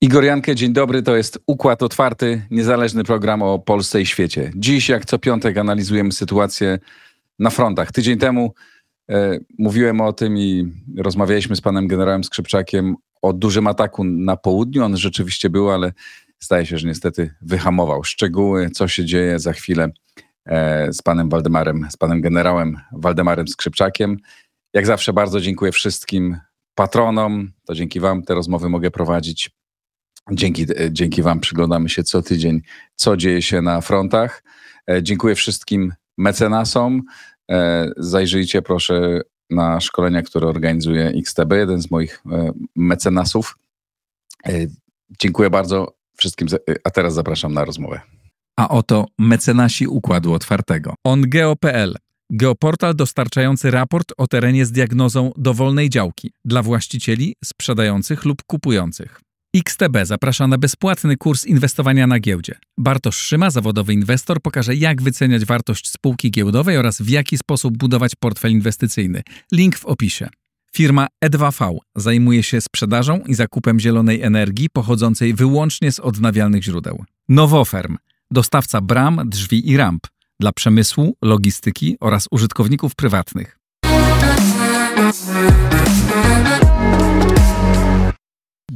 Igor Jankę, dzień dobry. To jest Układ Otwarty, niezależny program o Polsce i świecie. Dziś, jak co piątek, analizujemy sytuację na frontach. Tydzień temu e, mówiłem o tym i rozmawialiśmy z panem generałem Skrzypczakiem o dużym ataku na południu. On rzeczywiście był, ale zdaje się, że niestety wyhamował. Szczegóły, co się dzieje za chwilę e, z panem Waldemarem, z panem generałem Waldemarem Skrzypczakiem. Jak zawsze bardzo dziękuję wszystkim patronom. To dzięki wam te rozmowy mogę prowadzić. Dzięki, dzięki Wam przyglądamy się co tydzień, co dzieje się na frontach. E, dziękuję wszystkim mecenasom. E, zajrzyjcie proszę na szkolenia, które organizuje XTB, jeden z moich e, mecenasów. Dziękuję bardzo wszystkim, a teraz zapraszam na rozmowę. A oto mecenasi Układu Otwartego. OnGeo.pl Geoportal dostarczający raport o terenie z diagnozą dowolnej działki dla właścicieli, sprzedających lub kupujących. XTB zaprasza na bezpłatny kurs inwestowania na giełdzie. Bartosz Szyma, zawodowy inwestor, pokaże jak wyceniać wartość spółki giełdowej oraz w jaki sposób budować portfel inwestycyjny. Link w opisie. Firma E2V zajmuje się sprzedażą i zakupem zielonej energii pochodzącej wyłącznie z odnawialnych źródeł. Nowoferm dostawca bram, drzwi i ramp dla przemysłu, logistyki oraz użytkowników prywatnych.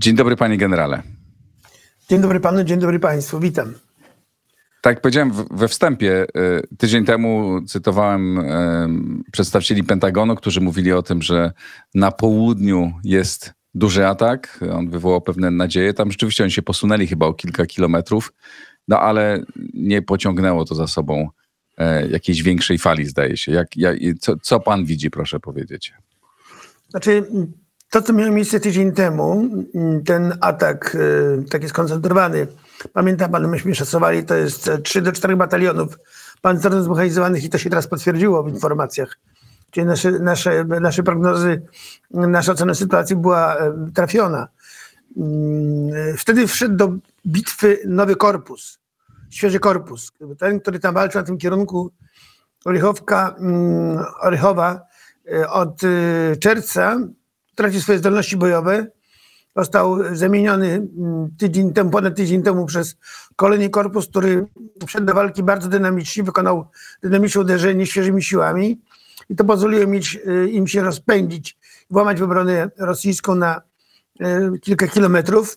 Dzień dobry, panie generale. Dzień dobry panu, dzień dobry państwu, witam. Tak jak powiedziałem we wstępie, y, tydzień temu cytowałem przedstawicieli Pentagonu, którzy mówili o tym, że na południu jest duży atak. On wywołał pewne nadzieje. Tam rzeczywiście oni się posunęli chyba o kilka kilometrów, no ale nie pociągnęło to za sobą e, jakiejś większej fali, zdaje się. Jak, jak, co, co pan widzi, proszę powiedzieć? Znaczy, to, co miało miejsce tydzień temu, ten atak y, taki skoncentrowany, pamiętam pan, myśmy szacowali, to jest 3 do 4 batalionów pancernych zmechanizowanych i to się teraz potwierdziło w informacjach. Czyli nasze, nasze, nasze prognozy, nasza ocena sytuacji była e, trafiona. Mm, wtedy wszedł do bitwy nowy korpus, świeży korpus. Ten, który tam walczył na tym kierunku Orychowka, mm, Orychowa e, od czerwca traci swoje zdolności bojowe. Został zamieniony mm, tydzień temu, ponad tydzień temu przez kolejny korpus, który wszedł do walki bardzo dynamicznie, wykonał dynamiczne uderzenie świeżymi siłami i to pozwoliło mieć, y, im się rozpędzić, włamać w obronę rosyjską na y, kilka kilometrów.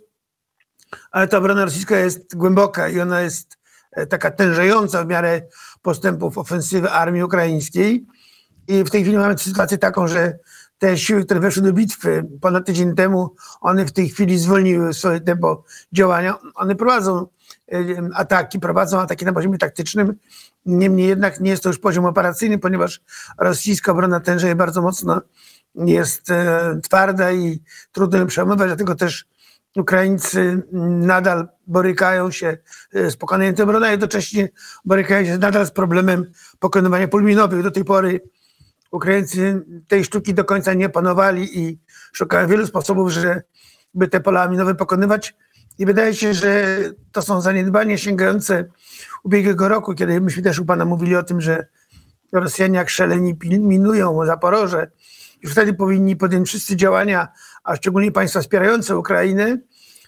Ale ta obrona rosyjska jest głęboka i ona jest e, taka tężejąca w miarę postępów ofensywy armii ukraińskiej. I w tej chwili mamy sytuację taką, że te siły, które weszły do bitwy ponad tydzień temu, one w tej chwili zwolniły swoje tempo działania. One prowadzą ataki, prowadzą ataki na poziomie taktycznym. Niemniej jednak nie jest to już poziom operacyjny, ponieważ rosyjska obrona tężeje bardzo mocno, jest e, twarda i trudno ją przełamywać, dlatego też Ukraińcy nadal borykają się e, z pokonaniem tej obrony, a jednocześnie borykają się nadal z problemem pokonywania pól minowych. Do tej pory Ukraińcy tej sztuki do końca nie panowali i szukają wielu sposobów, żeby te pola minowe pokonywać. I wydaje się, że to są zaniedbania sięgające ubiegłego roku, kiedy myśmy też u Pana mówili o tym, że Rosjanie jak szaleni minują Zaporoże i wtedy powinni podjąć wszyscy działania, a szczególnie państwa wspierające Ukrainę,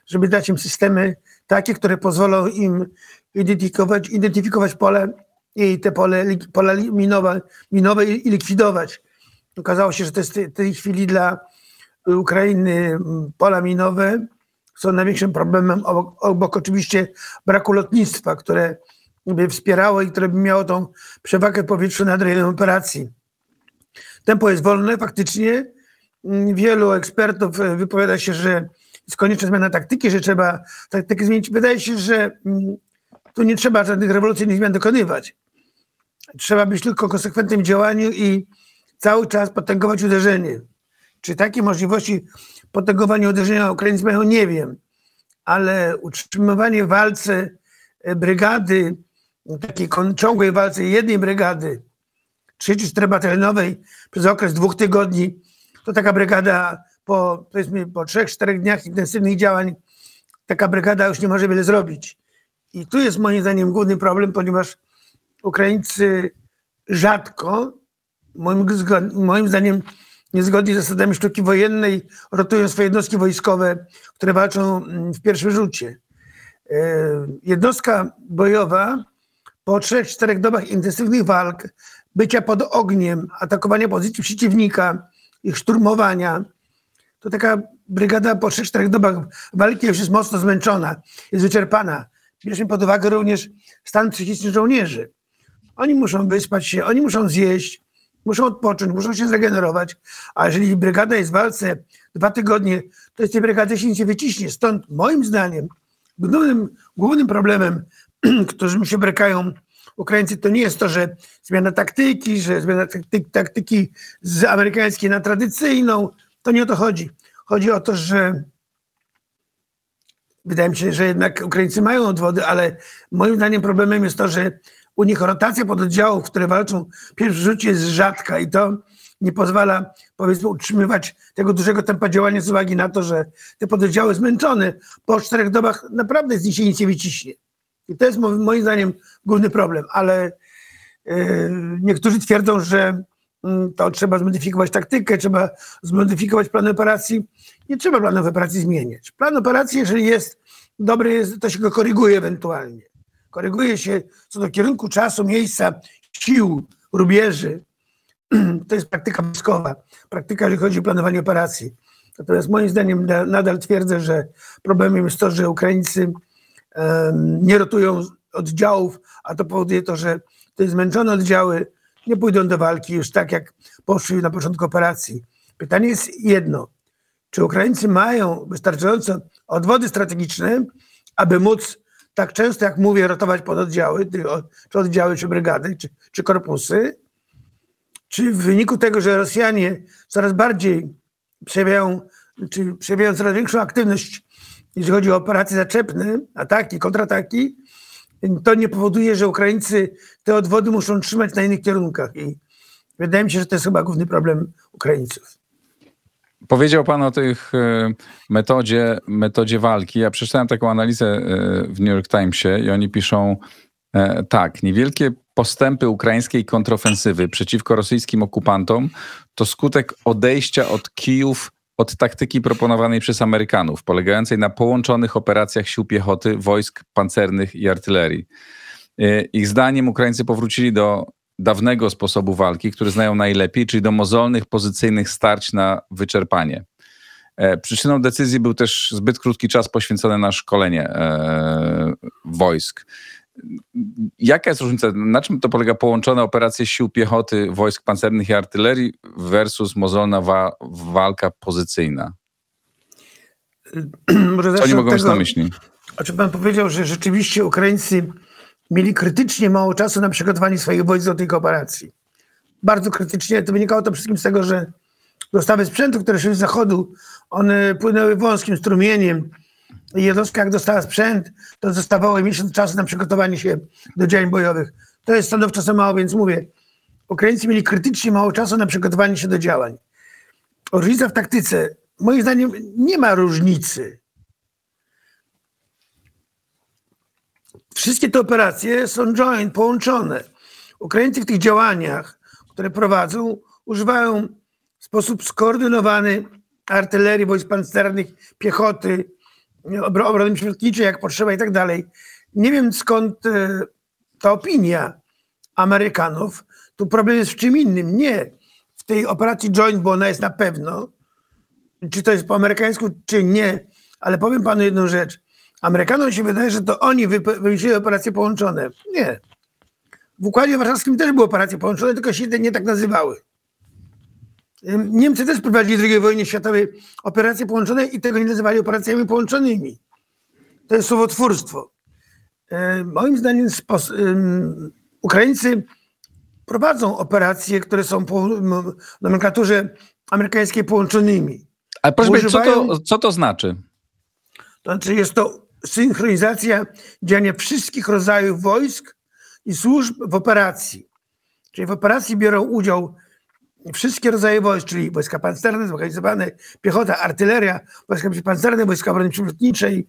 żeby dać im systemy takie, które pozwolą im identyfikować, identyfikować pole i te pole, pola minowe, minowe i likwidować. Okazało się, że to jest w tej chwili dla Ukrainy pola minowe są największym problemem, obok, obok oczywiście braku lotnictwa, które by wspierało i które by miało tą przewagę powietrzną nad rejonem operacji. Tempo jest wolne, faktycznie. Wielu ekspertów wypowiada się, że jest konieczna zmiana taktyki, że trzeba taktykę zmienić. Wydaje się, że tu nie trzeba żadnych rewolucyjnych zmian dokonywać. Trzeba być tylko konsekwentnym działaniu i cały czas potęgować uderzenie. Czy takie możliwości potęgowania uderzenia Ukraińcy mają, nie wiem. Ale utrzymywanie walce e, brygady, takiej ciągłej walce jednej brygady, trzy czy cztery batalionowej przez okres dwóch tygodni, to taka brygada po, powiedzmy, po trzech, czterech dniach intensywnych działań taka brygada już nie może wiele zrobić. I tu jest moim zdaniem główny problem, ponieważ Ukraińcy rzadko, moim, moim zdaniem niezgodnie z zasadami sztuki wojennej, rotują swoje jednostki wojskowe, które walczą mm, w pierwszym rzucie. E, Jednostka bojowa po trzech, czterech dobach intensywnych walk, bycia pod ogniem, atakowania pozycji przeciwnika, ich szturmowania, to taka brygada po trzech, czterech dobach walki już jest mocno zmęczona, jest wyczerpana. Bierzmy pod uwagę również stan psychiczny żołnierzy. Oni muszą wyspać się, oni muszą zjeść, muszą odpocząć, muszą się zregenerować, a jeżeli brygada jest w walce dwa tygodnie, to z tej brygady się nie wyciśnie. Stąd moim zdaniem głównym, głównym problemem, którym się brykają Ukraińcy, to nie jest to, że zmiana taktyki, że zmiana taktyki z amerykańskiej na tradycyjną. To nie o to chodzi. Chodzi o to, że wydaje mi się, że jednak Ukraińcy mają odwody, ale moim zdaniem problemem jest to, że u nich rotacja pododdziałów, które walczą w pierwszym rzucie jest rzadka i to nie pozwala powiedzmy utrzymywać tego dużego tempa działania z uwagi na to, że te pododdziały zmęczone po czterech dobach naprawdę z nich się nic nie wyciśnie. I to jest mo- moim zdaniem główny problem, ale yy, niektórzy twierdzą, że mm, to trzeba zmodyfikować taktykę, trzeba zmodyfikować plan operacji. Nie trzeba planów operacji zmieniać. Plan operacji, jeżeli jest dobry, jest, to się go koryguje ewentualnie. Koryguje się co do kierunku czasu, miejsca, sił, rubieży. To jest praktyka wojskowa, praktyka, jeżeli chodzi o planowanie operacji. Natomiast moim zdaniem na- nadal twierdzę, że problemem jest to, że Ukraińcy nie rotują oddziałów, a to powoduje to, że te zmęczone oddziały nie pójdą do walki już tak, jak poszły na początku operacji. Pytanie jest jedno. Czy Ukraińcy mają wystarczająco odwody strategiczne, aby móc tak często, jak mówię, rotować pododdziały, czy oddziały, czy brygady, czy, czy korpusy? Czy w wyniku tego, że Rosjanie coraz bardziej przejawiają, czy przejawiają coraz większą aktywność, jeżeli chodzi o operacje zaczepne, ataki, kontrataki, to nie powoduje, że Ukraińcy te odwody muszą trzymać na innych kierunkach. I wydaje mi się, że to jest chyba główny problem Ukraińców. Powiedział Pan o tych e, metodzie, metodzie walki. Ja przeczytałem taką analizę e, w New York Timesie i oni piszą e, tak, niewielkie postępy ukraińskiej kontrofensywy przeciwko rosyjskim okupantom to skutek odejścia od Kijów od taktyki proponowanej przez Amerykanów, polegającej na połączonych operacjach sił piechoty, wojsk pancernych i artylerii. Ich zdaniem Ukraińcy powrócili do dawnego sposobu walki, który znają najlepiej, czyli do mozolnych, pozycyjnych starć na wyczerpanie. E, Przyczyną decyzji był też zbyt krótki czas poświęcony na szkolenie e, wojsk. Jaka jest różnica? Na czym to polega połączone operacje sił piechoty, wojsk pancernych i artylerii versus mozolna wa- walka pozycyjna? Może Co oni mogą mieć tego, na myśli? O czym pan powiedział, że rzeczywiście Ukraińcy mieli krytycznie mało czasu na przygotowanie swoich wojsk do tych operacji. Bardzo krytycznie. To wynikało to wszystkim z tego, że dostawy sprzętu, które szły z zachodu, one płynęły wąskim strumieniem. Jednostka, jak dostała sprzęt, to zostawało miesiąc czasu na przygotowanie się do działań bojowych. To jest stanowczo za mało, więc mówię, Ukraińcy mieli krytycznie mało czasu na przygotowanie się do działań. Różnica w taktyce, moim zdaniem, nie ma różnicy. Wszystkie te operacje są joint, połączone. Ukraińcy w tych działaniach, które prowadzą, używają w sposób skoordynowany artylerii, wojsk pancernych, piechoty, obro- obrony przeciwlotniczej, jak potrzeba i tak dalej. Nie wiem skąd e, ta opinia Amerykanów. Tu problem jest w czym innym. Nie w tej operacji joint, bo ona jest na pewno, czy to jest po amerykańsku, czy nie, ale powiem panu jedną rzecz. Amerykanom się wydaje, że to oni wymyślili operacje połączone. Nie. W Układzie Warszawskim też były operacje połączone, tylko się nie tak nazywały. Niemcy też prowadzili w II wojnie światowej operacje połączone i tego nie nazywali operacjami połączonymi. To jest słowotwórstwo. Moim zdaniem Ukraińcy prowadzą operacje, które są po nomenklaturze amerykańskiej połączonymi. Ale proszę powiedzieć, co używają- to, co to znaczy? To znaczy jest to synchronizacja działania wszystkich rodzajów wojsk i służb w operacji. Czyli w operacji biorą udział wszystkie rodzaje wojsk, czyli wojska pancerne, zorganizowane, piechota, artyleria, wojska przeciwpancerne, wojska obrony przylotniczej,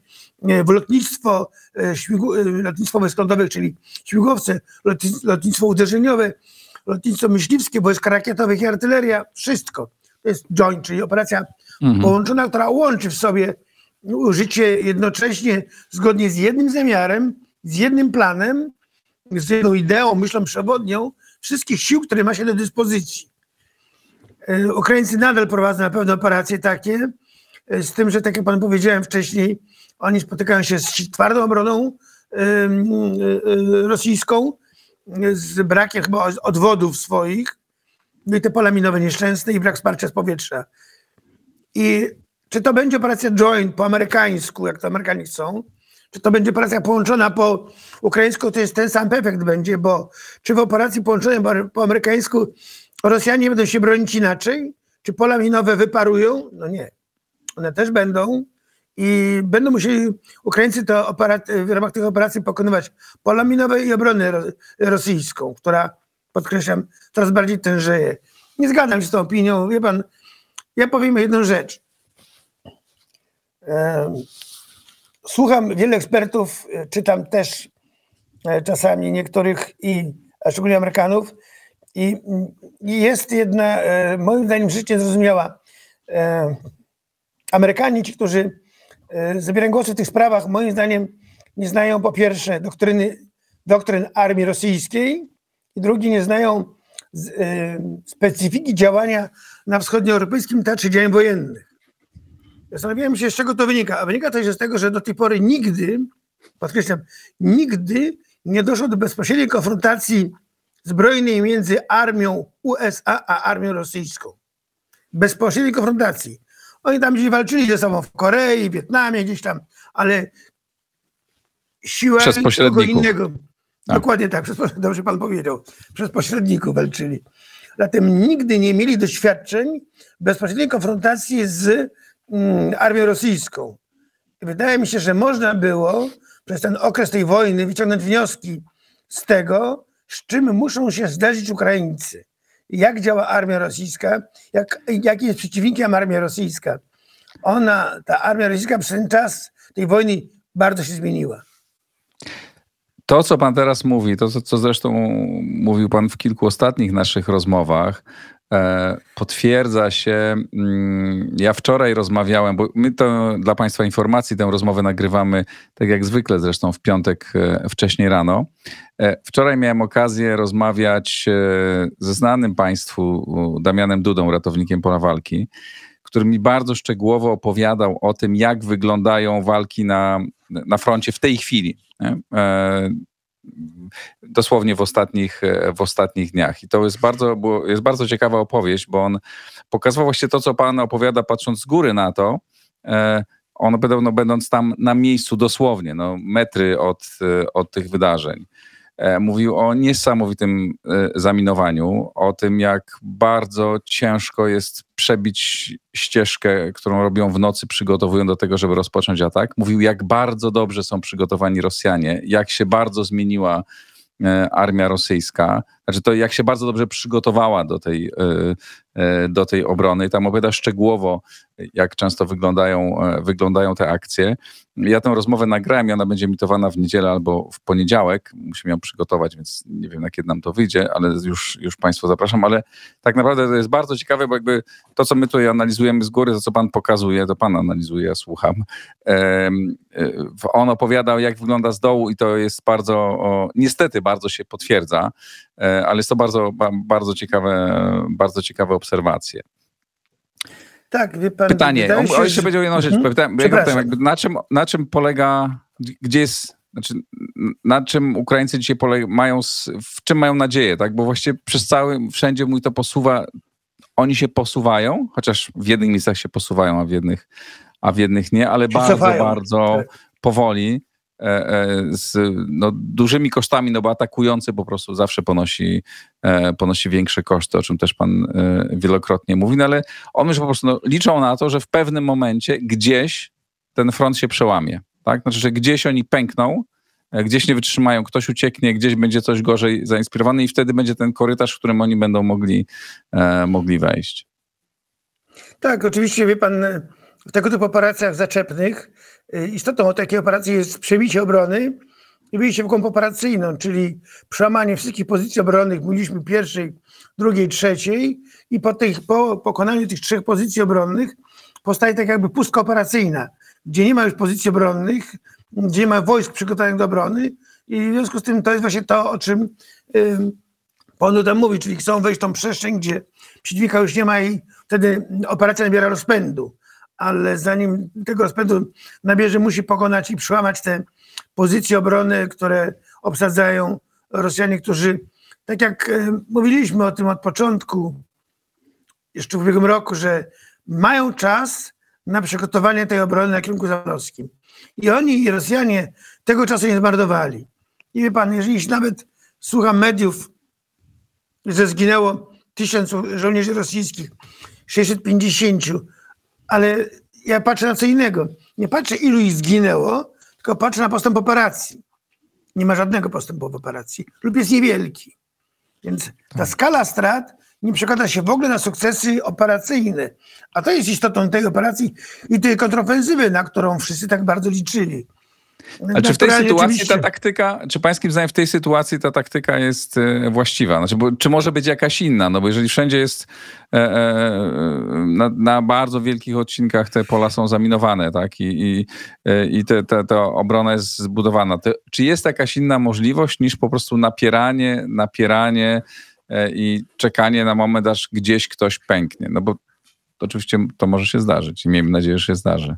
e, lotnictwo, e, śmigu, e, lotnictwo wojsk lądowych, czyli śmigłowce, lotni- lotnictwo uderzeniowe, lotnictwo myśliwskie, wojska rakietowych i artyleria, wszystko. To jest joint, czyli operacja Mhm. połączona, która łączy w sobie użycie jednocześnie, zgodnie z jednym zamiarem, z jednym planem, z jedną ideą, myślą przewodnią, wszystkich sił, które ma się do dyspozycji. E, Ukraińcy nadal prowadzą na pewno operacje takie, e, z tym, że tak jak pan powiedziałem wcześniej, oni spotykają się z twardą obroną e, rosyjską, z brakiem chyba odwodów swoich, no i te pola minowe nieszczęsne i brak wsparcia z powietrza. I czy to będzie operacja joint po amerykańsku, jak to Amerykanie chcą, czy to będzie operacja połączona po ukraińsku, to jest ten sam efekt będzie, bo czy w operacji połączonej po- amerykańsku Rosjanie będą się bronić inaczej? Czy pola minowe wyparują? No nie. One też będą i będą musieli Ukraińcy to w ramach tych operacji pokonywać pola minowe i obronę ro- rosyjską, która, podkreślam, coraz bardziej tężeje. Nie zgadzam się z tą opinią. Wie pan, ja powiem jedną rzecz. Em, Słucham wielu ekspertów, e, czytam też e, czasami niektórych i a szczególnie Amerykanów i, jest jedna, e, moim zdaniem, życie zrozumiała. E, Amerykanie, ci, którzy e, zabierają głos w tych sprawach, moim zdaniem nie znają po pierwsze doktryny, doktryn armii rosyjskiej i drugi nie znają e, specyfiki działania na wschodnioeuropejskim teatrze działań wojennych. Zastanawiałem się, z czego to wynika. A wynika to się z tego, że do tej pory nigdy, podkreślam, nigdy nie doszło do bezpośredniej konfrontacji zbrojnej między armią USA a armią rosyjską. Bezpośredniej konfrontacji. Oni tam gdzieś walczyli ze sobą w Korei, Wietnamie, gdzieś tam, ale siła kogo innego. Tak. Dokładnie tak, przez, dobrze pan powiedział. Przez pośredników walczyli. Zatem nigdy nie mieli doświadczeń bezpośredniej konfrontacji z mm, armią rosyjską. Wydaje mi się, że można było przez ten okres tej wojny wyciągnąć wnioski z tego, z czym muszą się zderzyć Ukraińcy. Jak działa armia rosyjska, jak, jaki jest przeciwnikiem armia rosyjska. Ona, ta armia rosyjska przez ten czas tej wojny bardzo się zmieniła. To, co pan teraz mówi, to, co, zresztą mówił pan w kilku ostatnich naszych rozmowach, potwierdza się. Mm, ja wczoraj rozmawiałem, bo my to dla państwa informacji tę rozmowę nagrywamy, tak jak zwykle zresztą w piątek e, wcześniej rano. E, wczoraj miałem okazję rozmawiać e, ze znanym państwu Damianem Dudą, ratownikiem pola walki, który mi bardzo szczegółowo opowiadał o tym, jak wyglądają walki na, na froncie w tej chwili. Nie? Dosłownie w ostatnich, e, w ostatnich dniach. I to jest bardzo, jest bardzo ciekawa opowieść, bo on pokazywał właśnie to, co pan opowiada, patrząc z góry na to. E, on no, będąc tam na miejscu dosłownie, no, metry od, e, od tych wydarzeń. E, Mówił o niesamowitym e, zaminowaniu, o tym, jak bardzo ciężko jest przebić ścieżkę, którą robią w nocy, przygotowują do tego, żeby rozpocząć atak. Mówił, jak bardzo dobrze są przygotowani Rosjanie, jak się bardzo zmieniła e, armia rosyjska, znaczy to jak się bardzo dobrze przygotowała do tej, e, e, do tej obrony. I tam opowiada szczegółowo, jak często wyglądają, e, wyglądają te akcje. Ja tę rozmowę nagrałem i ona będzie emitowana w niedzielę albo w poniedziałek. Musimy ją przygotować, więc nie wiem, na kiedy nam to wyjdzie, ale już, już Państwa zapraszam. Ale tak naprawdę to jest bardzo ciekawe, bo jakby to, co my tutaj analizujemy z góry, to co Pan pokazuje, to Pan analizuje, ja słucham. E, On opowiadał, jak wygląda z dołu i to jest bardzo, niestety bardzo się potwierdza, ale jest to bardzo, ba- bardzo ciekawe, bardzo ciekawe obserwacje. Tak, wie pan. Pytanie, o, się, o, jeszcze powiedział jedną rzecz. Mhm. Pytałem, na, czym, na czym polega, gdzie jest, znaczy, na czym Ukraińcy dzisiaj pole, mają, w czym mają nadzieję, tak? Bo właściwie przez cały, wszędzie mój to posuwa, oni się posuwają, chociaż w jednych miejscach się posuwają, a w jednych, a w jednych nie, ale bardzo, bardzo tak. powoli. E, e, Z no, dużymi kosztami, no bo atakujący po prostu zawsze ponosi, e, ponosi większe koszty, o czym też pan wielokrotnie mówi, no ale on już po prostu no, liczą na to, że w pewnym momencie gdzieś ten front się przełamie. Tak? Znaczy, że gdzieś oni pękną gdzieś nie wytrzymają, ktoś ucieknie, gdzieś będzie coś gorzej zainspirowany i wtedy będzie ten korytarz, w którym oni będą mogli, mogli wejść. Tak, oczywiście, wie pan, w tego typu operacjach zaczepnych istotą takiej operacji jest przebicie obrony i wyjście w głąb operacyjną, czyli przełamanie wszystkich pozycji obronnych, mówiliśmy pierwszej, drugiej, trzeciej i po, tych, po pokonaniu tych trzech pozycji obronnych powstaje tak jakby pustka operacyjna, gdzie nie ma już pozycji obronnych, gdzie nie ma wojsk przygotowanych do obrony i w związku z tym to jest właśnie to, o czym y, Pan tam mówi, czyli chcą wejść w tą przestrzeń, gdzie przeciwnika już nie ma i wtedy operacja nabiera rozpędu. Ale zanim tego rozpędu nabierze, musi pokonać i przełamać te pozycje obrony, które obsadzają Rosjanie, którzy, tak jak e, mówiliśmy o tym od początku, jeszcze w ubiegłym roku, że mają czas na przygotowanie tej obrony na kierunku zamorowskim. I oni, i Rosjanie tego czasu nie zmarnowali. I wie pan, jeżeli nawet słucham mediów, że zginęło tysiąc żołnierzy rosyjskich, 650, ale ja patrzę na co innego. Nie patrzę, ilu ich zginęło, tylko patrzę na postęp operacji. Nie ma żadnego postępu w operacji lub jest niewielki. Więc ta skala strat nie przekłada się w ogóle na sukcesy operacyjne. A to jest istotą tej operacji i tej kontrofensywy, na którą wszyscy tak bardzo liczyli. A czy w tej sytuacji oczywiście- ta taktyka, czy pańskim zdaniem w tej sytuacji ta taktyka jest e, właściwa? Znaczy, bo, czy może być jakaś inna? No bo jeżeli wszędzie jest e, e, na, na bardzo wielkich odcinkach te pola są zaminowane, tak? I, i, e, i te, te, ta obrona jest zbudowana. To, czy jest jakaś inna możliwość niż po prostu napieranie, napieranie e, i czekanie na moment, aż gdzieś ktoś pęknie? No bo oczywiście to może się zdarzyć i miejmy nadzieję, że się zdarzy.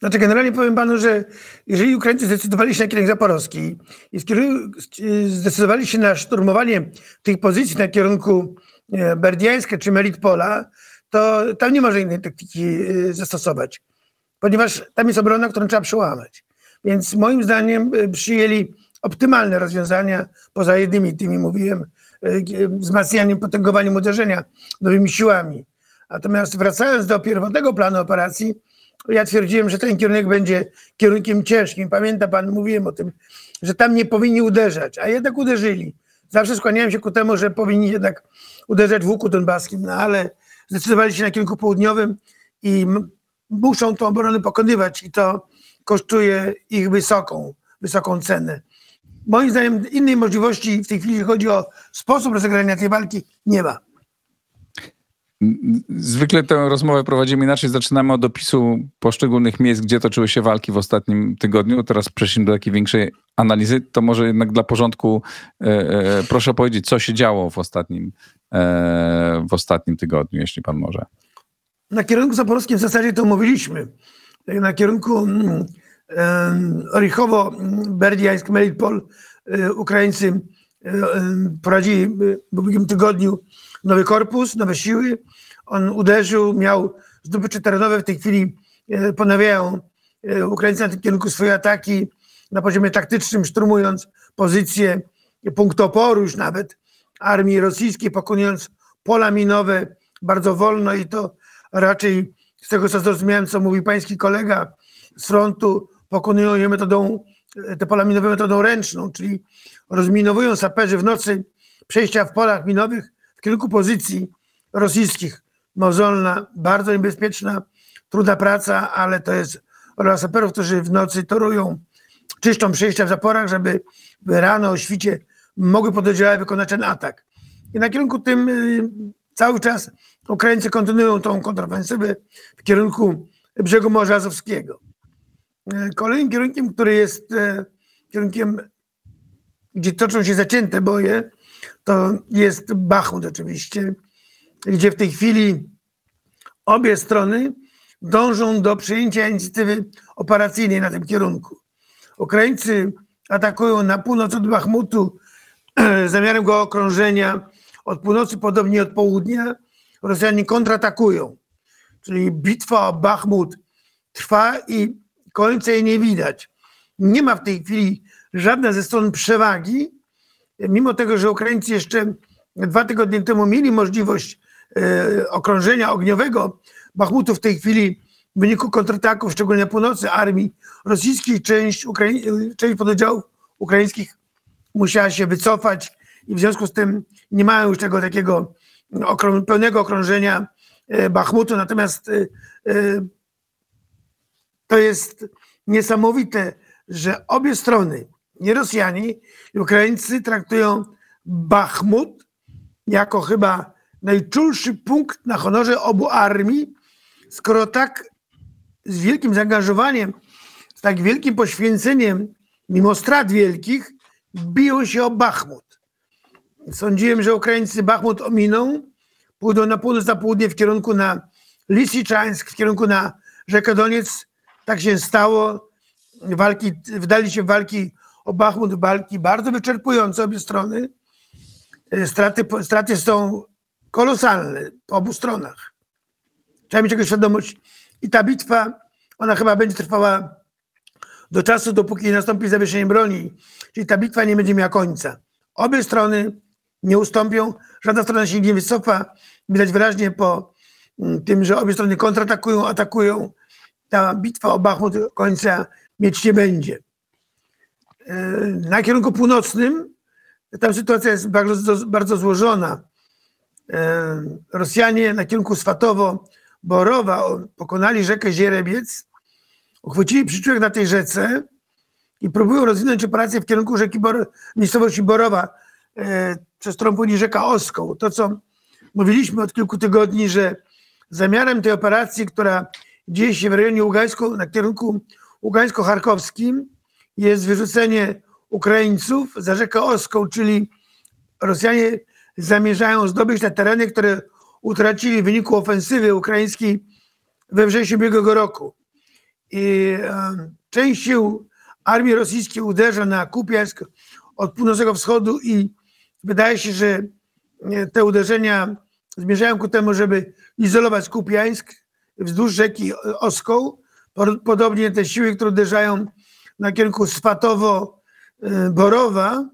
Znaczy generalnie powiem panu, że jeżeli Ukraińcy zdecydowali się na kierunek zaporowski i zdecydowali się na szturmowanie tych pozycji na kierunku e, Berdiańska czy Melitpola, to tam nie może innej taktyki e, zastosować, ponieważ tam jest obrona, którą trzeba przełamać. Więc moim zdaniem e, przyjęli optymalne rozwiązania, poza jednymi tymi mówiłem, wzmacnianiem, potęgowaniem uderzenia nowymi siłami. Natomiast wracając do pierwotnego planu operacji, ja twierdziłem, że ten kierunek będzie kierunkiem ciężkim. Pamięta pan, mówiłem o tym, że tam nie powinni uderzać, a jednak uderzyli. Zawsze skłaniałem się ku temu, że powinni jednak uderzać w łuku donbaskim, no ale zdecydowali się na kierunku południowym i muszą tą obronę pokonywać i to kosztuje ich wysoką, wysoką cenę. Moim zdaniem innej możliwości w tej chwili, chodzi o sposób rozegrania tej walki, nie ma. Zwykle tę rozmowę prowadzimy inaczej. Zaczynamy od opisu poszczególnych miejsc, gdzie toczyły się walki w ostatnim tygodniu. Teraz przejdziemy do takiej większej analizy. To może jednak dla porządku e, e, proszę powiedzieć, co się działo w ostatnim, e, w ostatnim tygodniu, jeśli pan może. Na kierunku zaporowskim w zasadzie to mówiliśmy. Na kierunku mm, mm, Berdiańsk, Melitpol e, Ukraińcy e, e, w ubiegłym tygodniu nowy korpus, nowe siły. On uderzył, miał zdobycze terenowe. W tej chwili e, ponawiają e, Ukraińcy na tym kierunku swoje ataki na poziomie taktycznym, szturmując pozycje punktu oporu już nawet armii rosyjskiej, pokonując pola minowe bardzo wolno i to raczej z tego co zrozumiałem, co mówi pański kolega z frontu, pokonują je metodą, e, te pola minowe metodą ręczną, czyli rozminowują saperzy w nocy przejścia w polach minowych w kierunku pozycji rosyjskich. Mozolna, bardzo niebezpieczna, trudna praca, ale to jest rola saperów, którzy w nocy torują, czyszczą przejścia w zaporach, żeby rano o świcie mogły pododdziały wykonać ten atak. I na kierunku tym y, cały czas Ukraińcy kontynuują tą kontrofensywę w kierunku brzegu Morza Azowskiego. E, Kolejnym kierunkiem, który jest e, kierunkiem, gdzie toczą się zacięte boje, to jest Bachmut oczywiście, gdzie w tej chwili obie strony dążą do przejęcia inicjatywy operacyjnej na tym kierunku. Ukraińcy atakują na północ od Bachmutu zamiarem go okrążenia od północy, podobnie od południa. Rosjanie kontratakują, czyli bitwa o Bachmut trwa i końca jej nie widać. Nie ma w tej chwili żadna ze stron przewagi, mimo tego, że Ukraińcy jeszcze dwa tygodnie temu mieli możliwość e, okrążenia ogniowego Bachmutu, w tej chwili w wyniku kontrataków, szczególnie na północy armii rosyjskiej, część, Ukrai- część pododdziałów ukraińskich musiała się wycofać i w związku z tym nie mają już tego takiego okrą- pełnego okrążenia e, Bachmutu. Natomiast e, e, to jest niesamowite, że obie strony, nie Rosjanie Ukraińcy, traktują Bachmut jako chyba najczulszy punkt na honorze obu armii, skoro tak z wielkim zaangażowaniem, z tak wielkim poświęceniem, mimo strat wielkich, biją się o Bachmut. Sądziłem, że Ukraińcy Bachmut ominą, pójdą na północ, na południe w kierunku na Lisiczańsk, w kierunku na rzekę Doniec. Tak się stało. Walki, wdali się w walki o Bachmut, walki bardzo wyczerpujące obie strony. E, Straty, straty są kolosalne po obu stronach. Trzeba mieć tego świadomość. I ta bitwa, ona chyba będzie trwała do czasu, dopóki nie nastąpi zawieszenie broni. Czyli ta bitwa nie będzie miała końca. Obie strony nie ustąpią, żadna strona się nie wycofa. Widać wyraźnie po mm, tym, że obie strony kontratakują, atakują. Ta bitwa o Bachmut końca mieć nie będzie. Na kierunku północnym tam sytuacja jest bardzo, bardzo złożona. E, Rosjanie na kierunku Swatowo-Borowa pokonali rzekę Zierebiec, uchwycili przyczółek na tej rzece i próbują rozwinąć operację w kierunku rzeki Bor- miejscowości Borowa, e, przez którą płynie rzeka Oskoł. To, co mówiliśmy od kilku tygodni, że zamiarem tej operacji, która dzieje się w rejonie Ługańsko, na kierunku Ługańsko-Charkowskim, jest wyrzucenie Ukraińców za rzekę Oskoł, czyli Rosjanie zamierzają zdobyć te tereny, które utracili w wyniku ofensywy ukraińskiej we wrześniu ubiegłego roku. I część sił armii rosyjskiej uderza na Kupiańsk od północnego wschodu i wydaje się, że e, te uderzenia zmierzają ku temu, żeby izolować Kupiańsk wzdłuż rzeki Oskoł. Po- Podobnie te siły, które uderzają na kierunku Swatowo-Borowa,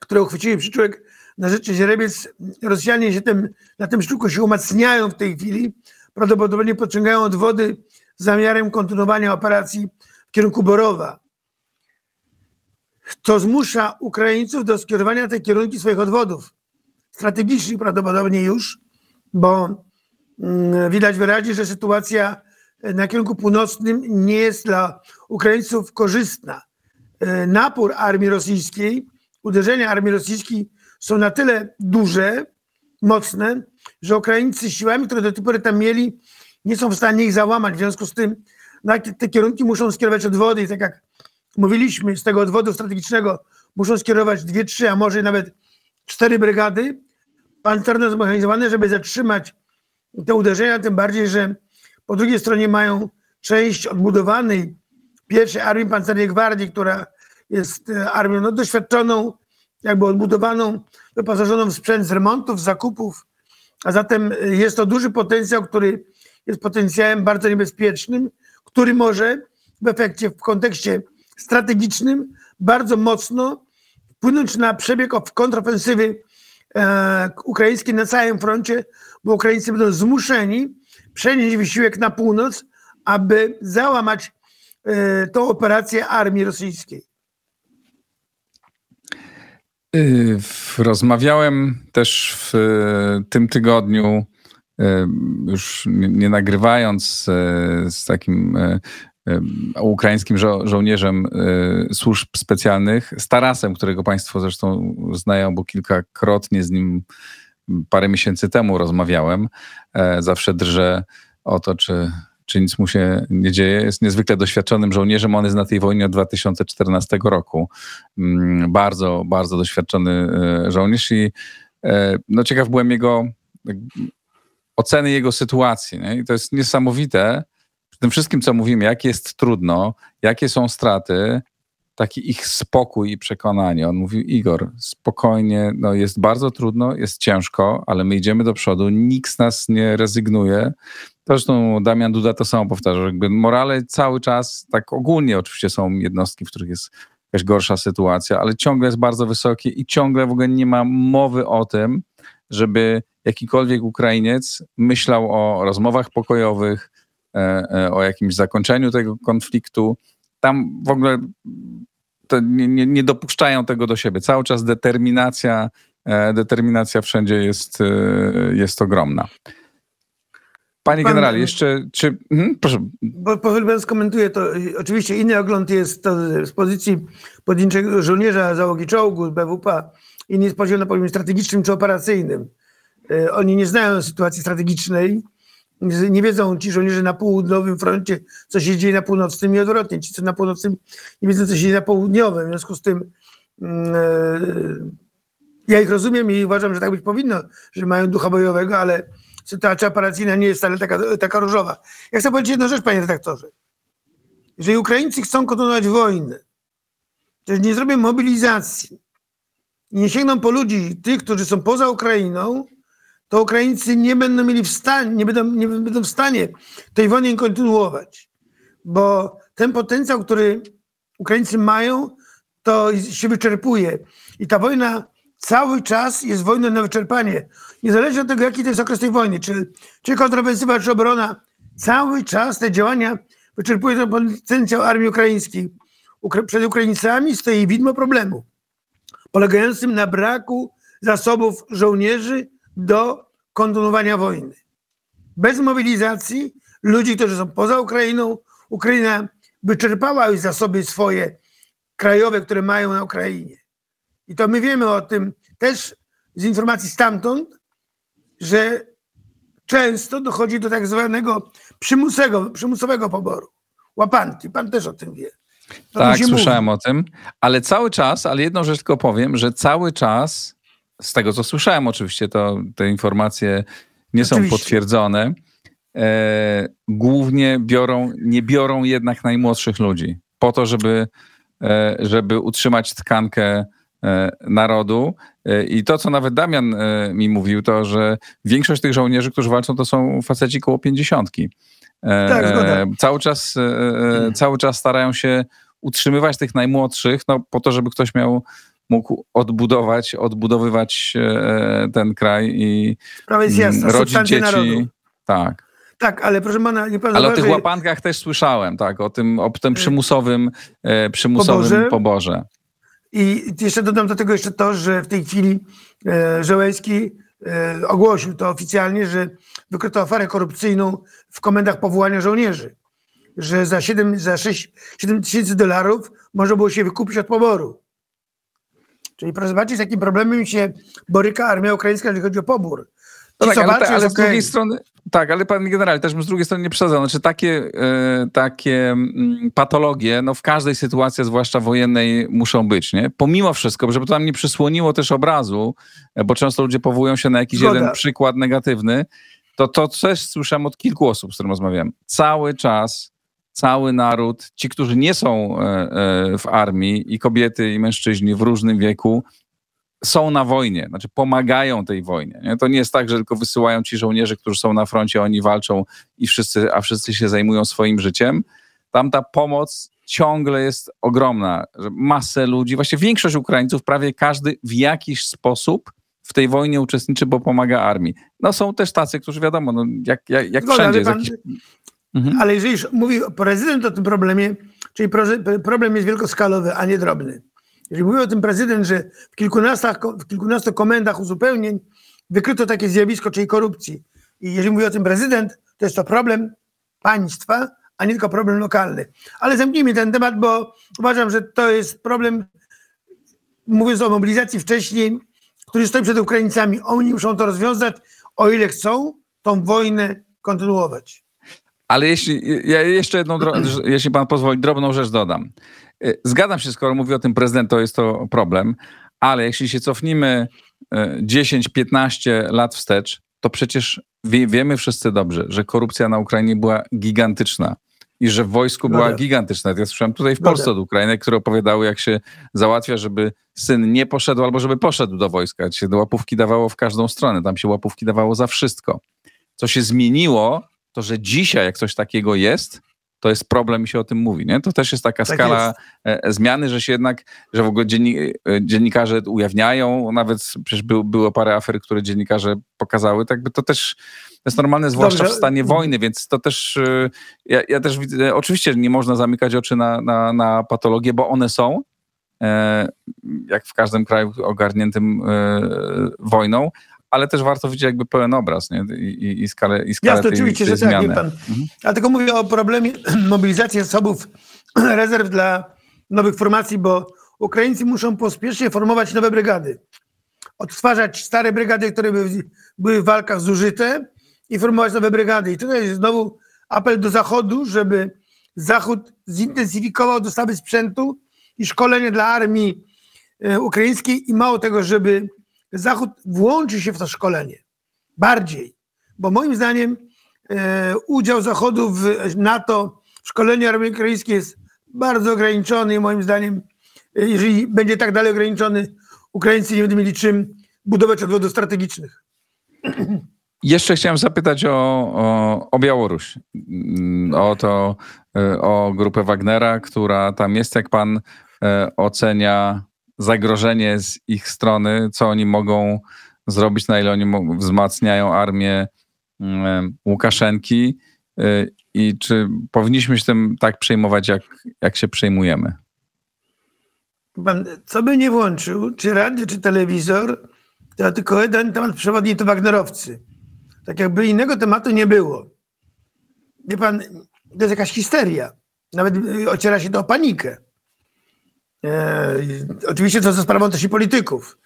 które uchwycili przyczółek na rzeczy Źrebiec. Rosjanie się tym, na tym sztuku się umacniają w tej chwili. Prawdopodobnie podciągają odwody z zamiarem kontynuowania operacji w kierunku Borowa. To zmusza Ukraińców do skierowania tej kierunki swoich odwodów. Strategicznych prawdopodobnie już, bo mm, widać wyraźnie, że sytuacja na kierunku północnym nie jest dla Ukraińców korzystna. E, Napór armii rosyjskiej, uderzenia armii rosyjskiej są na tyle duże, mocne, że Ukraińcy siłami, które do tej pory tam mieli, nie są w stanie ich załamać. W związku z tym na te kierunki muszą skierować odwody i tak jak mówiliśmy, z tego odwodu strategicznego muszą skierować dwie, trzy, a może nawet cztery brygady pancerne zmechanizowane, żeby zatrzymać te uderzenia, tym bardziej, że po drugiej stronie mają część odbudowanej pierwszej Armii Pancernej Gwardii, która jest e, armią no, doświadczoną, jakby odbudowaną, wyposażoną w sprzęt z remontów, zakupów, a zatem e, jest to duży potencjał, który jest potencjałem bardzo niebezpiecznym, który może w efekcie, w kontekście strategicznym bardzo mocno wpłynąć na przebieg of- kontrofensywy e, ukraińskiej na całym froncie, bo Ukraińcy będą zmuszeni przenieść wysiłek na północ, aby załamać e, tą operację armii rosyjskiej. Y, Rozmawiałem też w y, tym tygodniu, y, już nie, nagrywając, z takim ukraińskim żo- żołnierzem służb specjalnych, z Tarasem, którego Państwo zresztą znają, bo kilkakrotnie z nim parę miesięcy temu rozmawiałem. E, Zawsze drżę o to, czy, czy nic mu się nie dzieje. Jest niezwykle doświadczonym żołnierzem. On jest na tej wojnie od 2014 roku. Mm, Bardzo, bardzo doświadczony e, żołnierz i e, no, ciekaw byłem jego jak- oceny jego sytuacji. Nie? I to jest niesamowite. Przy tym wszystkim, co mówimy, jak jest trudno, jakie są straty, taki ich spokój i przekonanie. On mówił, Igor, spokojnie, no jest bardzo trudno, jest ciężko, ale my idziemy do przodu, nikt z nas nie rezygnuje. Zresztą Damian Duda to samo powtarzał, jakby morale cały czas, tak ogólnie oczywiście są jednostki, w których jest jakaś gorsza sytuacja, ale ciągle jest bardzo wysokie i ciągle w ogóle nie ma mowy o tym, żeby jakikolwiek Ukrainiec myślał o rozmowach pokojowych, e, e, o jakimś zakończeniu tego konfliktu. Tam w ogóle nie, nie, nie dopuszczają tego do siebie. Cały czas determinacja, e, determinacja wszędzie jest, e, jest ogromna. Panie Pan- generale, jeszcze czy. Mhm, proszę. Bo pan skomentuję to. Oczywiście inny ogląd jest to z pozycji pojedynczego żołnierza załogi czołgu BWP. Inny jest poziom na poziomie strategicznym czy operacyjnym. Y, Oni nie znają sytuacji strategicznej. Nie wiedzą ci żołnierze na południowym froncie, co się dzieje na północnym i odwrotnie. Ci, co na północnym, nie wiedzą, co się dzieje na południowym. W związku z tym e, ja ich rozumiem i uważam, że tak być powinno, że mają ducha bojowego, ale sytuacja operacyjna nie jest wcale taka, taka różowa. Ja chcę powiedzieć jedną rzecz, panie redaktorze. Jeżeli Ukraińcy chcą kontynuować wojnę, to nie zrobią mobilizacji i nie sięgną po ludzi, tych, którzy są poza Ukrainą, to Ukraińcy nie będą mieli w stanie, nie będą, nie będą w stanie tej wojny kontynuować. Bo ten potencjał, który Ukraińcy mają, to się wyczerpuje. I ta wojna cały czas jest wojną na wyczerpanie. Niezależnie od tego, jaki to jest okres tej wojny, czy, czy kontrofensywa, czy obrona, cały czas te działania wyczerpują ten potencjał armii ukraińskiej. Ukra- przed Ukraińcami stoi widmo problemu, polegającym na braku zasobów żołnierzy do kontynuowania wojny. Bez mobilizacji ludzi, którzy są poza Ukrainą, Ukraina wyczerpała już zasoby swoje krajowe, które mają na Ukrainie. I to my wiemy o tym też z informacji stamtąd, że często dochodzi do tak zwanego przymusowego, przymusowego poboru. Łapanki, pan też o tym wie. O tym Tak, słyszałem mówi. o tym, ale cały czas, ale jedną rzecz tylko powiem, że cały czas, z tego co słyszałem oczywiście, to te informacje nie są Oczywiście. potwierdzone, e, głównie biorą, nie biorą jednak najmłodszych ludzi po to, żeby, e, żeby utrzymać tkankę e, narodu. E, I to, co nawet Damian e, mi mówił, to, że większość tych żołnierzy, którzy walczą, to są faceci koło pięćdziesiątki. E, Tak, zgoda. cały czas, cały czas starają się utrzymywać tych najmłodszych, no, po to, żeby ktoś miał, mógł odbudować, odbudowywać e, ten kraj i Sprawa jest jasna, mm, rodzić substancja dzieci. narodu. Tak. Tak, ale proszę pana, nie pan Ale o tych łapankach też słyszałem, tak, o tym, o tym przymusowym, e, przymusowym Poborze? poborze. I jeszcze dodam do tego jeszcze to, że w tej chwili e, Żołęski e, ogłosił to oficjalnie, że wykryto aferę korupcyjną w komendach powołania żołnierzy. Że za 7, za 6, 7 tysięcy dolarów można było się wykupić od poboru. Czyli proszę zobaczyć, z jakim problemem się boryka armia ukraińska, jeżeli chodzi o pobór. No tak, ale, ale z drugiej strony, tak, ale pan generał też bym z drugiej strony nie przesadzał. Znaczy takie, e, takie mm, patologie, no w każdej sytuacji, zwłaszcza wojennej, muszą być, nie? Pomimo wszystko, żeby to nam nie przysłoniło też obrazu, e, bo często ludzie powołują się na jakiś Zgoda. jeden przykład negatywny, to to też słyszałem od kilku osób, z którymi rozmawiałem. Cały czas, cały naród, ci, którzy nie są e, e, w armii i kobiety i mężczyźni w różnym wieku, są na wojnie, znaczy pomagają tej wojnie. Nie? To nie jest tak, że tylko wysyłają ci żołnierze, którzy są na froncie, oni walczą i wszyscy, a wszyscy się zajmują swoim życiem. Tam ta pomoc ciągle jest ogromna. Że masę ludzi, właściwie większość Ukraińców, prawie każdy w jakiś sposób w tej wojnie uczestniczy, bo pomaga armii. No są też tacy, którzy wiadomo, no, jak, jak, jak Zgoda, wszędzie pan, jakiś... Mhm. Ale jeżeli już mówi prezydent o tym problemie, czyli problem jest wielkoskalowy, a nie drobny. Jeżeli mówi o tym prezydent, że w kilkunastu, w kilkunastu komendach uzupełnień wykryto takie zjawisko, czyli korupcji. I jeżeli mówi o tym prezydent, to jest to problem państwa, a nie tylko problem lokalny. Ale zamknijmy ten temat, bo uważam, że to jest problem, mówiąc o mobilizacji wcześniej, który stoi przed Ukraińcami. Oni muszą to rozwiązać, o ile chcą tą wojnę kontynuować. Ale jeśli, ja jeszcze jedną, jeśli pan pozwoli, drobną rzecz dodam. Y, Zgadzam się, skoro mówi o tym prezydent, to jest to problem, ale jeśli się cofnimy y, 10-15 lat wstecz, to przecież wie, wiemy wszyscy dobrze, że korupcja na Ukrainie była gigantyczna i że w wojsku była gigantyczna. Ja słyszałem tutaj w. Polsce od Ukrainy, które opowiadały, jak się załatwia, żeby syn nie poszedł albo żeby poszedł do wojska. Się łapówki dawało w każdą stronę. Tam się łapówki dawało za wszystko. Co się zmieniło, to że dzisiaj, jak coś takiego jest, to jest problem i się o tym mówi. Nie? To też jest taka Tak skala e, zmiany, że się jednak, że w ogóle e, dziennikarze ujawniają, nawet przecież był, było parę afer, które dziennikarze pokazały, tak by to też jest normalne, zwłaszcza Dobrze. w stanie wojny, więc to też, e, ja, ja też widzę, oczywiście nie można zamykać oczy na, na, na patologie, bo one są, e, jak w każdym kraju ogarniętym e, wojną, ale też warto widzieć jakby pełen obraz nie? I, i, i skalę, i skalę Jasne, tej, oczywiście, tej że tak, zmiany. wie pan. Mhm. Ale tylko mówię o problemie mobilizacji zasobów rezerw dla nowych formacji, bo Ukraińcy muszą pospiesznie formować nowe brygady. Odtwarzać stare brygady, które były, były w walkach zużyte i formować nowe brygady. I tutaj jest znowu apel do Zachodu, żeby Zachód zintensyfikował dostawy sprzętu i szkolenie dla armii e, ukraińskiej i mało tego, żeby Zachód włączył się w to szkolenie bardziej. Bo moim zdaniem e, udział Zachodu w NATO w szkoleniu armii ukraińskiej jest bardzo ograniczony i moim zdaniem, e, jeżeli będzie tak dalej ograniczony, Ukraińcy nie będą mieli czym budować odwodów strategicznych. Jeszcze chciałem zapytać o, o, o Białoruś, Mm, o to, e, o grupę Wagnera, która tam jest. Jak pan ocenia zagrożenie z ich strony, co oni mogą zrobić, na ile oni wzmacniają armię mm, Łukaszenki e, i czy powinniśmy się tym tak przejmować, jak, jak się przejmujemy? Pan, co by nie włączył, czy radio, czy telewizor, to tylko jeden temat przewodni to Wagnerowcy. Tak jakby innego tematu nie było. Wie pan, to jest jakaś histeria. Nawet y, ociera się to o panikę. E, oczywiście to za sprawą też i polityków.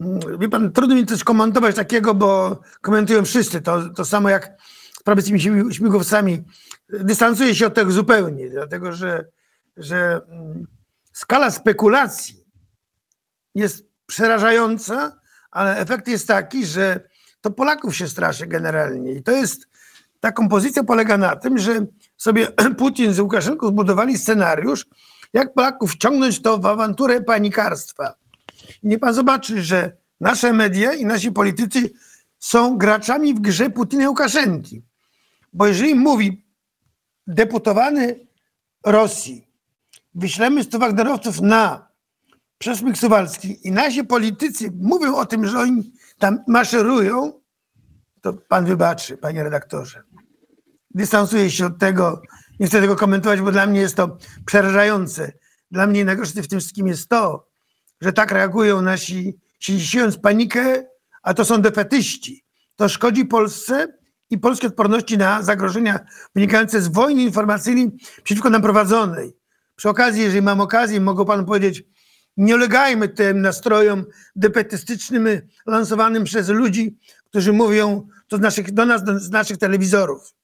Mm, Wie pan, trudno mi coś komentować takiego, bo komentują wszyscy. To, to samo jak sprawy z tymi śmi- śmigłowcami. Dystansuję się od tego zupełnie, dlatego że, że mm, skala spekulacji jest przerażająca, ale efekt jest taki, że to Polaków się straszy generalnie. I to jest, ta kompozycja polega na tym, że sobie Putin z Łukaszenką zbudowali scenariusz, jak Polaków wciągnąć to w awanturę panikarstwa. I niech pan zobaczy, że nasze media i nasi politycy są graczami w grze Putina i Łukaszenki. Bo jeżeli mówi deputowany Rosji, wyślemy 100 Wagnerowców na przesmyk suwalski i nasi politycy mówią o tym, że oni tam maszerują, to pan wybaczy, panie redaktorze. Dystansuję się od tego, nie chcę tego komentować, bo dla mnie jest to przerażające. Dla mnie najgorsze w tym wszystkim jest to, że tak reagują nasi, siąc panikę, a to są defetyści. To szkodzi Polsce i polskiej odporności na zagrożenia wynikające z wojny informacyjnej przeciwko nam prowadzonej. Przy okazji, jeżeli mam okazję, mogę panu powiedzieć, nie ulegajmy tym nastrojom defetystycznym lansowanym przez ludzi, którzy mówią to z naszych, do nas do, z naszych telewizorów.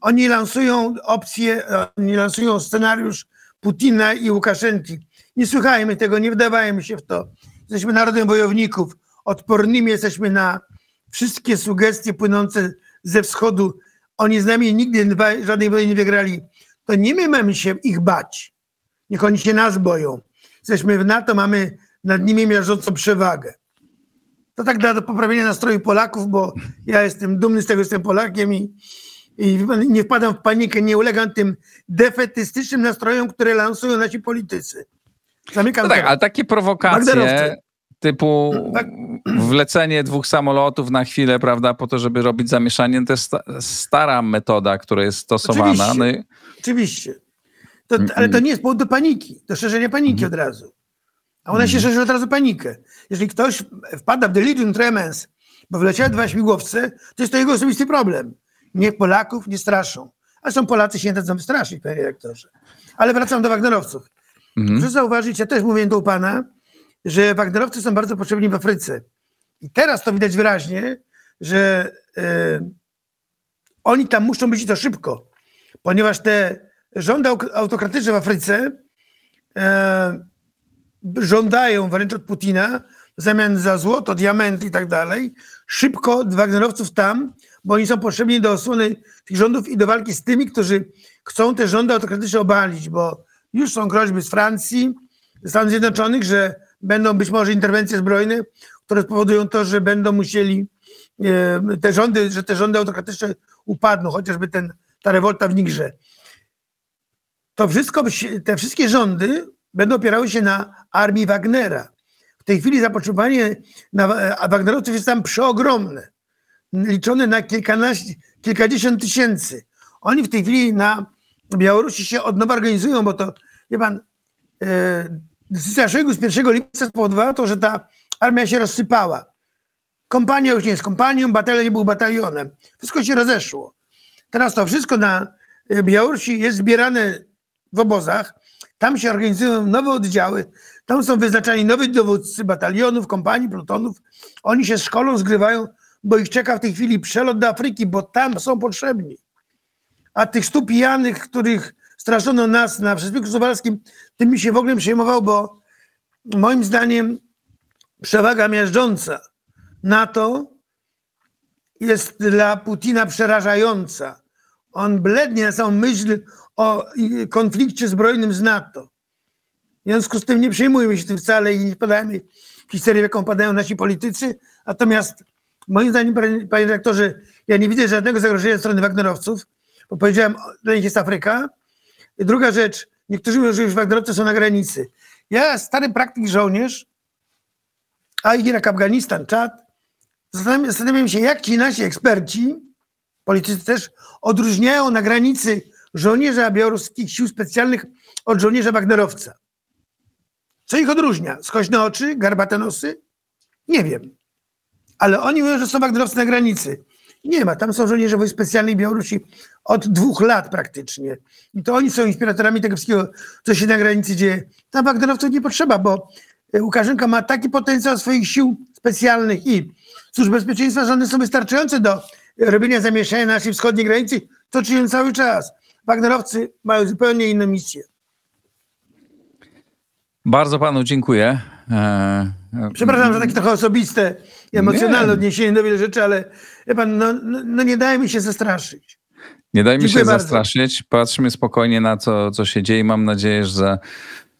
Oni lansują opcję, oni lansują scenariusz Putina i Łukaszenki. Nie słuchajmy tego, nie wdawajmy się w to. Jesteśmy narodem wojowników, odpornymi jesteśmy na wszystkie sugestie płynące ze wschodu. Oni z nami nigdy żadnej wojny nie wygrali. To nie my mamy się ich bać. Niech oni się nas boją. Jesteśmy w NATO, mamy nad nimi miażdżącą przewagę. To tak dla poprawienia nastroju Polaków, bo ja jestem dumny z tego, że jestem Polakiem i, i nie wpadam w panikę, nie ulegam tym defetystycznym nastrojom, które lansują nasi politycy. Zamykam No tak, ale takie prowokacje typu Wag- wlecenie dwóch samolotów na chwilę, prawda, po to, żeby robić zamieszanie, to jest sta- stara metoda, która jest stosowana. Oczywiście. No i, Oczywiście. To, ale to nie jest powód do paniki, do szerzenia paniki od razu. A ona się szerzy od razu panikę. Jeżeli ktoś wpada w delirium tremens, bo wleciały dwa śmigłowce, to jest to jego osobisty problem. Niech Polaków nie straszą. A są Polacy się nie dadzą wystraszyć, panie rektorze. Ale wracam do Wagnerowców. mhm. Proszę zauważyć, ja też mówię do u pana, że Wagnerowcy są bardzo potrzebni w Afryce. I teraz to widać wyraźnie, że e, oni tam muszą być i to szybko, ponieważ te rządy autokratyczne w Afryce e, żądają wręcz od Putina w zamian za złoto, diamenty i tak dalej, szybko Wagnerowców tam, bo oni są potrzebni do osłony tych rządów i do walki z tymi, którzy chcą te rządy autokratyczne obalić, bo już są groźby z Francji, ze Stanów Zjednoczonych, że będą być może interwencje zbrojne, które spowodują to, że będą musieli e, te rządy, że te rządy autokratyczne upadną, chociażby ten, ta rewolta w Nigrze. To wszystko, te wszystkie rządy będą opierały się na armii Wagnera. W tej chwili zapotrzebowanie na a Wagnerowców jest tam przeogromne, liczone na kilkanaście, kilkadziesiąt tysięcy. Oni w tej chwili na Białorusi się od nowa organizują, bo to, wie pan, decyzja Szojgu z 1 lipca spowodowała to, że ta armia się rozsypała. Kompania już nie jest kompanią, batalion nie był batalionem. Wszystko się rozeszło. Teraz to wszystko na e, Białorusi jest zbierane w obozach. Tam się organizują nowe oddziały. Tam są wyznaczani nowi dowódcy batalionów, kompanii, plutonów. Oni się szkolą, zgrywają, bo ich czeka w tej chwili przelot do Afryki, bo tam są potrzebni. A tych stu pijanych, których straszono nas na Przespilku Suwalskim, tym mi się w ogóle przejmował, bo moim zdaniem przewaga miażdżąca NATO jest dla Putina przerażająca. On blednie na samą myśl o konflikcie zbrojnym z NATO. W związku z tym nie przejmujmy się tym wcale i nie podajmy historii, jaką padają nasi politycy. Natomiast moim zdaniem, panie panie redaktorze, ja nie widzę żadnego zagrożenia strony Wagnerowców, bo powiedziałem, dla nich jest Afryka. Druga rzecz, niektórzy mówią, że już Wagnerowcy są na granicy. Ja, stary praktyk żołnierz, a Irak, Afganistan, Czad, zastanawiam, zastanawiam się, jak ci nasi eksperci, politycy też, odróżniają na granicy żołnierza białoruskich sił specjalnych od żołnierza Wagnerowca. Co ich odróżnia? Skośne oczy, garbate nosy? Nie wiem. Ale oni mówią, że są Wagnerowcy na granicy. Nie ma. Tam są żołnierze wojsk specjalnych Białorusi od dwóch lat praktycznie. I to oni są inspiratorami tego wszystkiego, co się na granicy dzieje. Tam Wagnerowców nie potrzeba, bo e, Łukaszenka ma taki potencjał swoich sił specjalnych i służb bezpieczeństwa, że one są wystarczające do robienia zamieszania na naszej wschodniej granicy. To czynią cały czas. Wagnerowcy mają zupełnie inną misję. Bardzo panu dziękuję. E, e, Przepraszam za takie trochę osobiste emocjonalne Nie. odniesienie do wielu rzeczy, ale pan, no, no, no nie dajmy się zastraszyć. Nie dajmy Dziękuję się bardzo. zastraszyć. Patrzmy spokojnie na to, co się dzieje. Mam nadzieję, że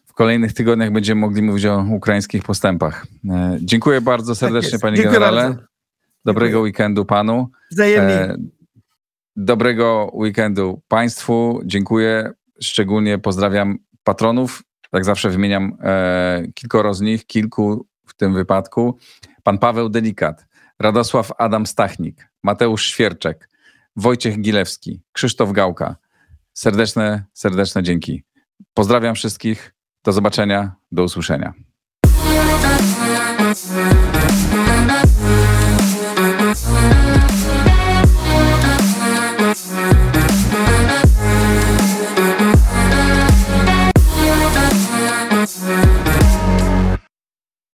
w kolejnych tygodniach będziemy mogli mówić o ukraińskich postępach. E, Dziękuję bardzo serdecznie, Tak panie Dziękuję generale. bardzo. Dobrego Dziękuję. weekendu panu. Wzajemnie. E, Dobrego weekendu Państwu. Dziękuję. Szczególnie pozdrawiam patronów. Jak zawsze wymieniam e, kilkoro z nich, kilku w tym wypadku. Pan Paweł Delikat, Radosław Adam Stachnik, Mateusz Świerczek, Wojciech Gilewski, Krzysztof Gałka. Serdeczne, serdeczne dzięki. Pozdrawiam wszystkich. Do zobaczenia, do usłyszenia.